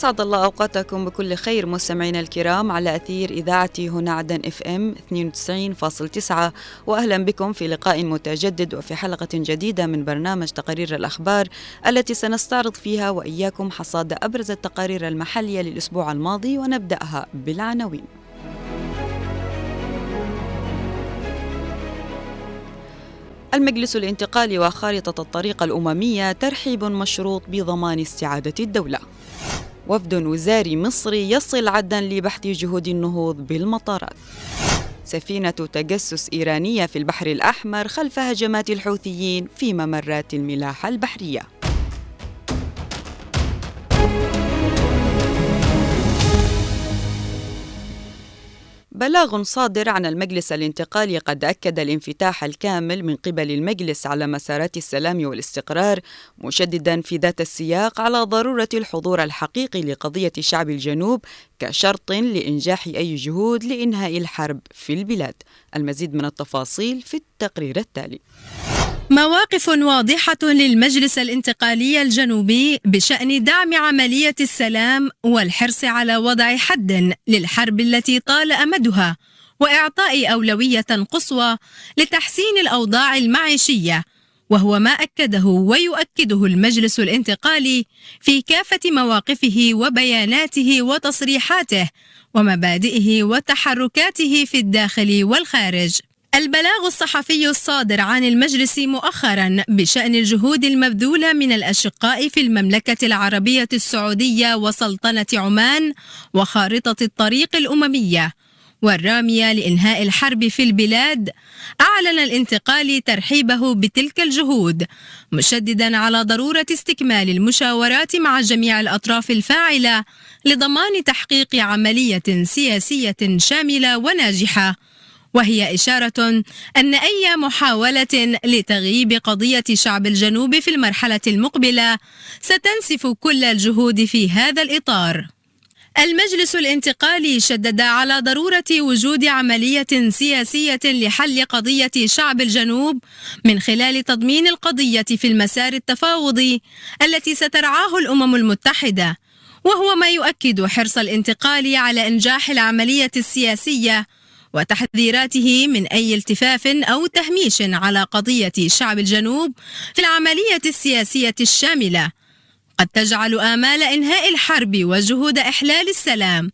أسعد الله أوقاتكم بكل خير مستمعينا الكرام على أثير إذاعة هنا عدن إف إم 92.9 وأهلا بكم في لقاء متجدد وفي حلقة جديدة من برنامج تقارير الأخبار التي سنستعرض فيها وإياكم حصاد أبرز التقارير المحلية للأسبوع الماضي ونبدأها بالعناوين. المجلس الانتقالي وخارطة الطريق الأممية ترحيب مشروط بضمان استعادة الدولة. وفد وزاري مصري يصل عدن لبحث جهود النهوض بالمطارات. سفينة تجسس إيرانية في البحر الأحمر خلف هجمات الحوثيين في ممرات الملاحة البحرية. بلاغ صادر عن المجلس الانتقالي قد أكد الانفتاح الكامل من قبل المجلس على مسارات السلام والاستقرار مشددا في ذات السياق على ضرورة الحضور الحقيقي لقضية شعب الجنوب كشرط لإنجاح أي جهود لإنهاء الحرب في البلاد. المزيد من التفاصيل في التقرير التالي. مواقف واضحة للمجلس الانتقالي الجنوبي بشأن دعم عملية السلام والحرص على وضع حد للحرب التي طال أمدها وإعطاء أولوية قصوى لتحسين الأوضاع المعيشية وهو ما أكده ويؤكده المجلس الانتقالي في كافة مواقفه وبياناته وتصريحاته ومبادئه وتحركاته في الداخل والخارج. البلاغ الصحفي الصادر عن المجلس مؤخرا بشأن الجهود المبذولة من الأشقاء في المملكة العربية السعودية وسلطنة عمان وخارطة الطريق الأممية. والرامية لإنهاء الحرب في البلاد أعلن الانتقال ترحيبه بتلك الجهود مشددا على ضرورة استكمال المشاورات مع جميع الأطراف الفاعلة لضمان تحقيق عملية سياسية شاملة وناجحة. وهي إشارة أن أي محاولة لتغييب قضية شعب الجنوب في المرحلة المقبلة ستنسف كل الجهود في هذا الإطار. المجلس الانتقالي شدد على ضرورة وجود عملية سياسية لحل قضية شعب الجنوب من خلال تضمين القضية في المسار التفاوضي التي سترعاه الأمم المتحدة، وهو ما يؤكد حرص الانتقال على إنجاح العملية السياسية وتحذيراته من أي التفاف أو تهميش على قضية شعب الجنوب في العملية السياسية الشاملة. قد تجعل آمال إنهاء الحرب وجهود إحلال السلام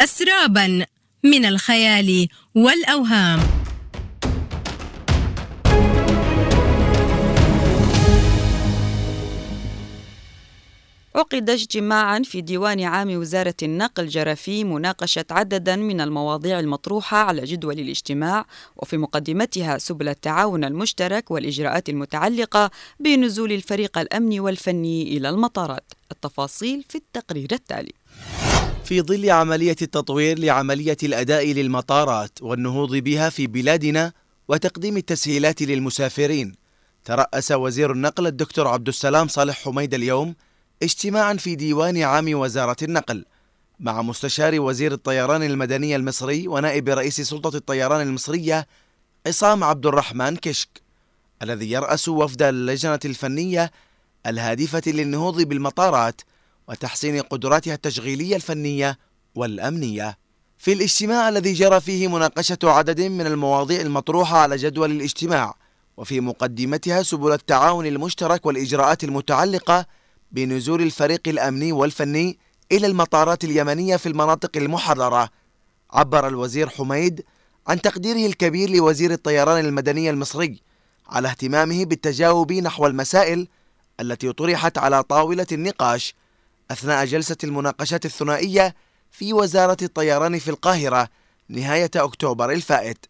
أسرابا من الخيال والأوهام. عقد اجتماعا في ديوان عام وزارة النقل جرى فيه مناقشة عددا من المواضيع المطروحة على جدول الاجتماع وفي مقدمتها سبل التعاون المشترك والإجراءات المتعلقة بنزول الفريق الأمني والفني إلى المطارات. التفاصيل في التقرير التالي. في ظل عملية التطوير لعملية الأداء للمطارات والنهوض بها في بلادنا وتقديم التسهيلات للمسافرين ترأس وزير النقل الدكتور عبد السلام صالح حميد اليوم اجتماعا في ديوان عام وزارة النقل مع مستشار وزير الطيران المدني المصري ونائب رئيس سلطة الطيران المصرية عصام عبد الرحمن كشك الذي يرأس وفد اللجنة الفنية الهادفة للنهوض بالمطارات وتحسين قدراتها التشغيلية الفنية والأمنية. في الاجتماع الذي جرى فيه مناقشة عدد من المواضيع المطروحة على جدول الاجتماع وفي مقدمتها سبل التعاون المشترك والإجراءات المتعلقة بنزول الفريق الأمني والفني إلى المطارات اليمنية في المناطق المحررة. عبر الوزير حميد عن تقديره الكبير لوزير الطيران المدني المصري على اهتمامه بالتجاوب نحو المسائل التي طرحت على طاولة النقاش أثناء جلسة المناقشات الثنائية في وزارة الطيران في القاهرة نهاية أكتوبر الفائت.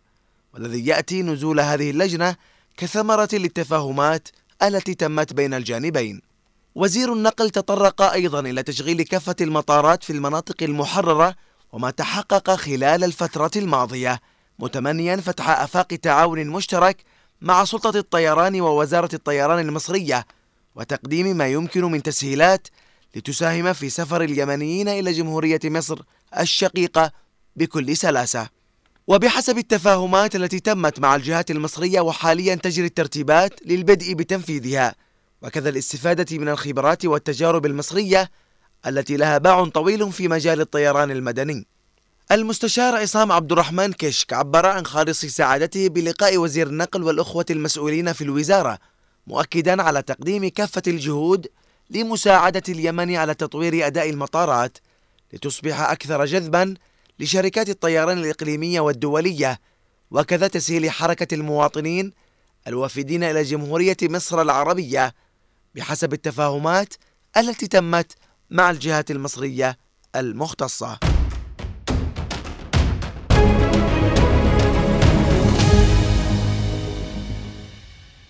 والذي يأتي نزول هذه اللجنة كثمرة للتفاهمات التي تمت بين الجانبين. وزير النقل تطرق أيضا إلى تشغيل كافة المطارات في المناطق المحررة وما تحقق خلال الفترة الماضية متمنيا فتح آفاق تعاون مشترك مع سلطة الطيران ووزارة الطيران المصرية وتقديم ما يمكن من تسهيلات لتساهم في سفر اليمنيين إلى جمهورية مصر الشقيقة بكل سلاسة. وبحسب التفاهمات التي تمت مع الجهات المصرية وحاليا تجري الترتيبات للبدء بتنفيذها وكذا الاستفادة من الخبرات والتجارب المصرية التي لها باع طويل في مجال الطيران المدني. المستشار عصام عبد الرحمن كشك عبر عن خالص سعادته بلقاء وزير النقل والأخوة المسؤولين في الوزارة مؤكدا على تقديم كافة الجهود لمساعدة اليمن على تطوير أداء المطارات لتصبح أكثر جذبا لشركات الطيران الإقليمية والدولية وكذا تسهيل حركة المواطنين الوافدين إلى جمهورية مصر العربية بحسب التفاهمات التي تمت مع الجهات المصرية المختصة.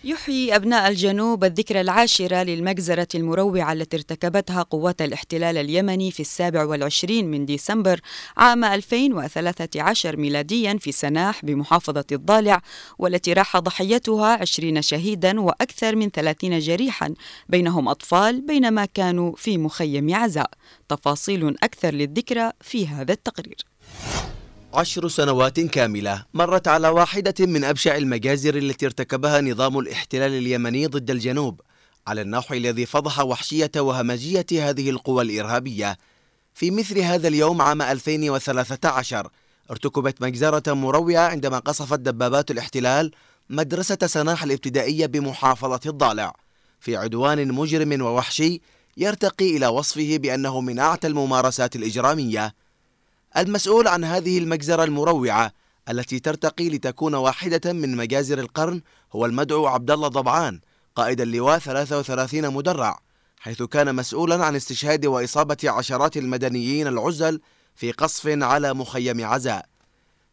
يحيي أبناء الجنوب الذكرى العاشرة للمجزرة المروعة التي ارتكبتها قوات الاحتلال اليمني في السابع والعشرين من ديسمبر عام 2013 ميلاديا في سناح بمحافظة الضالع والتي راح ضحيتها 20 شهيدا وأكثر من 30 جريحا بينهم أطفال بينما كانوا في مخيم عزاء. تفاصيل أكثر للذكرى في هذا التقرير. عشر سنوات كاملة مرت على واحدة من أبشع المجازر التي ارتكبها نظام الاحتلال اليمني ضد الجنوب على النحو الذي فضح وحشية وهمجية هذه القوى الإرهابية. في مثل هذا اليوم عام 2013 ارتكبت مجزرة مروعة عندما قصفت دبابات الاحتلال مدرسة سناح الابتدائية بمحافظة الضالع. في عدوان مجرم ووحشي يرتقي إلى وصفه بأنه من أعتى الممارسات الإجرامية. المسؤول عن هذه المجزرة المروعة التي ترتقي لتكون واحدة من مجازر القرن هو المدعو عبد الله ضبعان قائد اللواء 33 مدرع حيث كان مسؤولا عن استشهاد وإصابة عشرات المدنيين العزل في قصف على مخيم عزاء.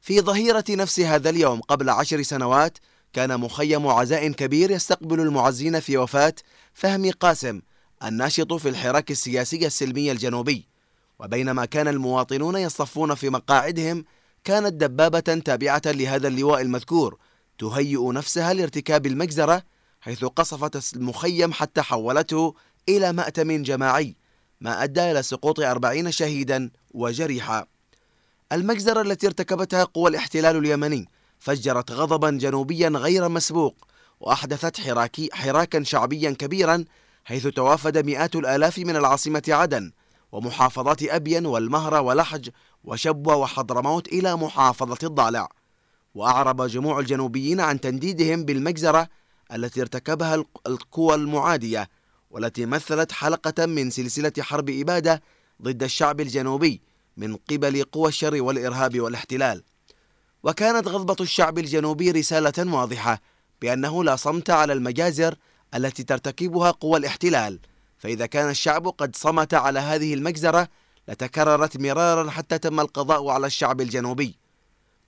في ظهيرة نفس هذا اليوم قبل عشر سنوات كان مخيم عزاء كبير يستقبل المعزين في وفاة فهمي قاسم الناشط في الحراك السياسي السلمي الجنوبي. وبينما كان المواطنون يصطفون في مقاعدهم كانت دبابة تابعة لهذا اللواء المذكور تهيئ نفسها لارتكاب المجزرة حيث قصفت المخيم حتى حولته إلى مأتم جماعي ما أدى إلى سقوط أربعين شهيدا وجريحا. المجزرة التي ارتكبتها قوى الاحتلال اليمني فجرت غضبا جنوبيا غير مسبوق وأحدثت حراكي حراكا شعبيا كبيرا حيث توافد مئات الآلاف من العاصمة عدن ومحافظات أبين والمهرة ولحج وشبوة وحضرموت إلى محافظة الضالع. وأعرب جموع الجنوبيين عن تنديدهم بالمجزرة التي ارتكبها القوى المعادية والتي مثلت حلقة من سلسلة حرب إبادة ضد الشعب الجنوبي من قبل قوى الشر والإرهاب والاحتلال. وكانت غضبة الشعب الجنوبي رسالة واضحة بأنه لا صمت على المجازر التي ترتكبها قوى الاحتلال فإذا كان الشعب قد صمت على هذه المجزرة لتكررت مرارا حتى تم القضاء على الشعب الجنوبي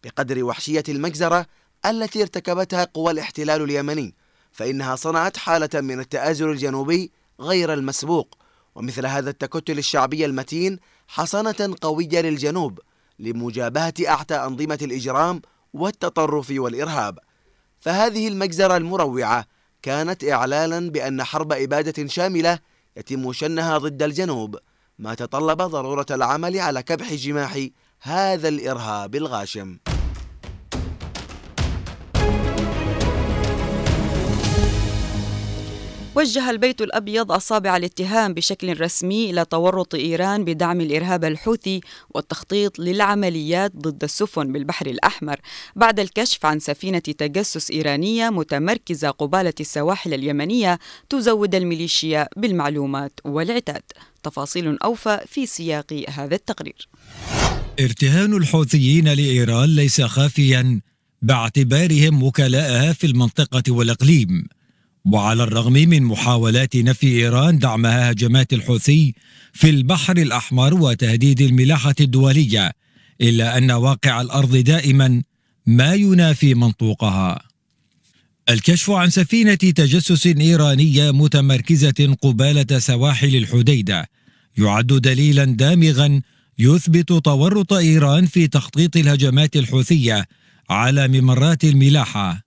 بقدر وحشية المجزرة التي ارتكبتها قوى الاحتلال اليمني فإنها صنعت حالة من التآزر الجنوبي غير المسبوق ومثل هذا التكتل الشعبي المتين حصنة قوية للجنوب لمجابهة أعتى أنظمة الإجرام والتطرف والإرهاب. فهذه المجزرة المروعة كانت إعلانا بأن حرب إبادة شاملة يتم شنها ضد الجنوب ما تطلب ضرورة العمل على كبح جماح هذا الإرهاب الغاشم. وجه البيت الأبيض أصابع الاتهام بشكل رسمي إلى تورط إيران بدعم الإرهاب الحوثي والتخطيط للعمليات ضد السفن بالبحر الأحمر بعد الكشف عن سفينة تجسس إيرانية متمركزة قبالة السواحل اليمنية تزود الميليشيا بالمعلومات والعتاد. تفاصيل أوفى في سياق هذا التقرير. ارتهان الحوثيين لإيران ليس خافيا باعتبارهم وكلاءها في المنطقة والإقليم. وعلى الرغم من محاولات نفي إيران دعمها هجمات الحوثي في البحر الأحمر وتهديد الملاحة الدولية إلا أن واقع الأرض دائما ما ينافي منطوقها. الكشف عن سفينة تجسس إيرانية متمركزة قبالة سواحل الحديدة يعد دليلا دامغا يثبت تورط إيران في تخطيط الهجمات الحوثية على ممرات الملاحة.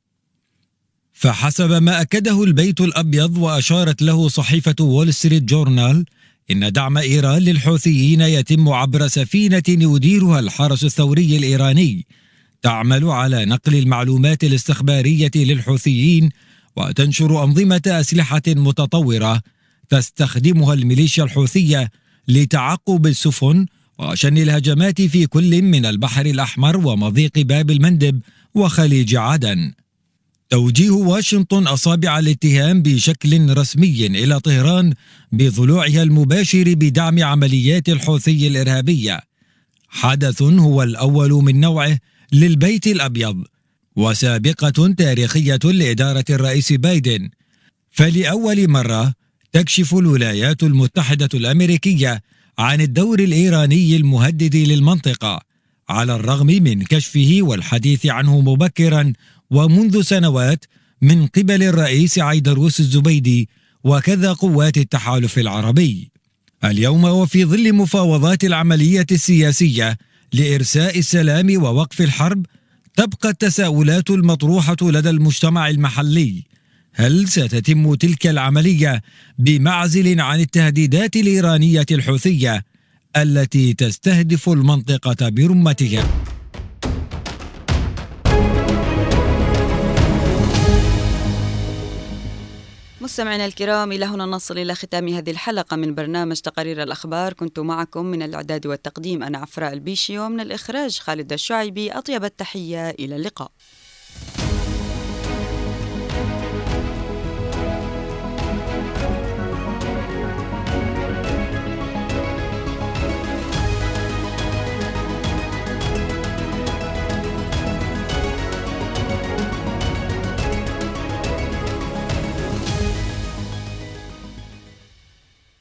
فحسب ما أكده البيت الأبيض وأشارت له صحيفة وول ستريت جورنال إن دعم إيران للحوثيين يتم عبر سفينة يديرها الحرس الثوري الإيراني تعمل على نقل المعلومات الاستخبارية للحوثيين وتنشر أنظمة أسلحة متطورة تستخدمها الميليشيا الحوثية لتعقب السفن وشن الهجمات في كل من البحر الأحمر ومضيق باب المندب وخليج عدن. توجيه واشنطن أصابع الاتهام بشكل رسمي إلى طهران بضلوعها المباشر بدعم عمليات الحوثي الإرهابية. حدث هو الأول من نوعه للبيت الأبيض وسابقة تاريخية لإدارة الرئيس بايدن. فلأول مرة تكشف الولايات المتحدة الأمريكية عن الدور الإيراني المهدد للمنطقة على الرغم من كشفه والحديث عنه مبكرا ومنذ سنوات من قبل الرئيس عيدروس الزبيدي وكذا قوات التحالف العربي اليوم وفي ظل مفاوضات العملية السياسية لإرساء السلام ووقف الحرب تبقى التساؤلات المطروحة لدى المجتمع المحلي هل ستتم تلك العملية بمعزل عن التهديدات الإيرانية الحوثية التي تستهدف المنطقة برمتها؟ مستمعينا الكرام إلى هنا نصل إلى ختام هذه الحلقة من برنامج تقارير الأخبار. كنت معكم من الإعداد والتقديم أنا عفراء البيشي ومن الإخراج خالد الشعيبي. أطيب التحية إلى اللقاء.